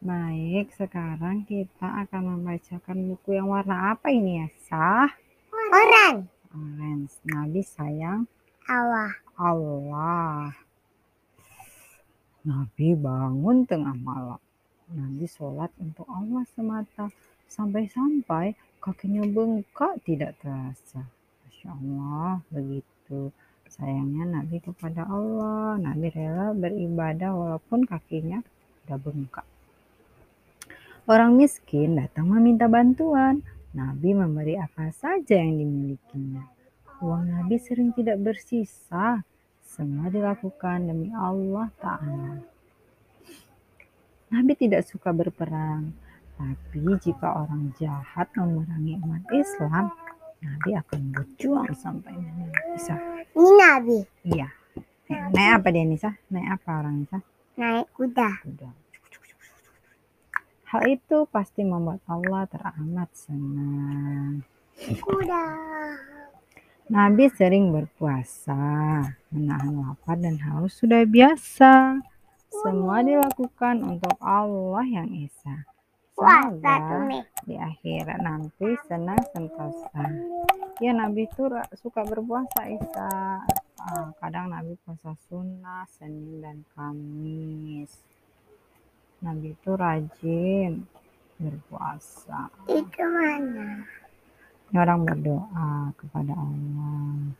Baik, sekarang kita akan membacakan buku yang warna apa ini ya, Sah? Orang. Orange. Nabi sayang Allah. Allah. Nabi bangun tengah malam. Nabi sholat untuk Allah semata. Sampai-sampai kakinya bengkak tidak terasa. Masya Allah, begitu sayangnya Nabi kepada Allah. Nabi rela beribadah walaupun kakinya sudah bengkak. Orang miskin datang meminta bantuan. Nabi memberi apa saja yang dimilikinya. Uang Nabi sering tidak bersisa. Semua dilakukan demi Allah Ta'ala. Nabi tidak suka berperang. Tapi jika orang jahat memerangi umat Islam, Nabi akan berjuang sampai Nisa. Ini Nabi. Iya. Naik apa dia Nisa? Naik apa orang Nisa? Naik kuda. Kuda. Hal itu pasti membuat Allah teramat senang. Nabi sering berpuasa, menahan lapar dan haus sudah biasa. Semua dilakukan untuk Allah yang Esa. Puasa Semoga di akhirat nanti senang sentosa. Ya Nabi itu suka berpuasa Isa. Ah, kadang Nabi puasa sunnah, Senin dan Kamis. Nabi itu rajin berpuasa. Itu mana? Ini orang berdoa kepada Allah.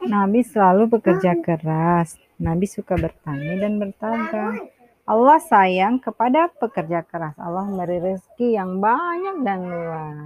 Nabi selalu bekerja keras. Nabi suka bertani dan berdagang. Allah sayang kepada pekerja keras. Allah memberi rezeki yang banyak dan luas.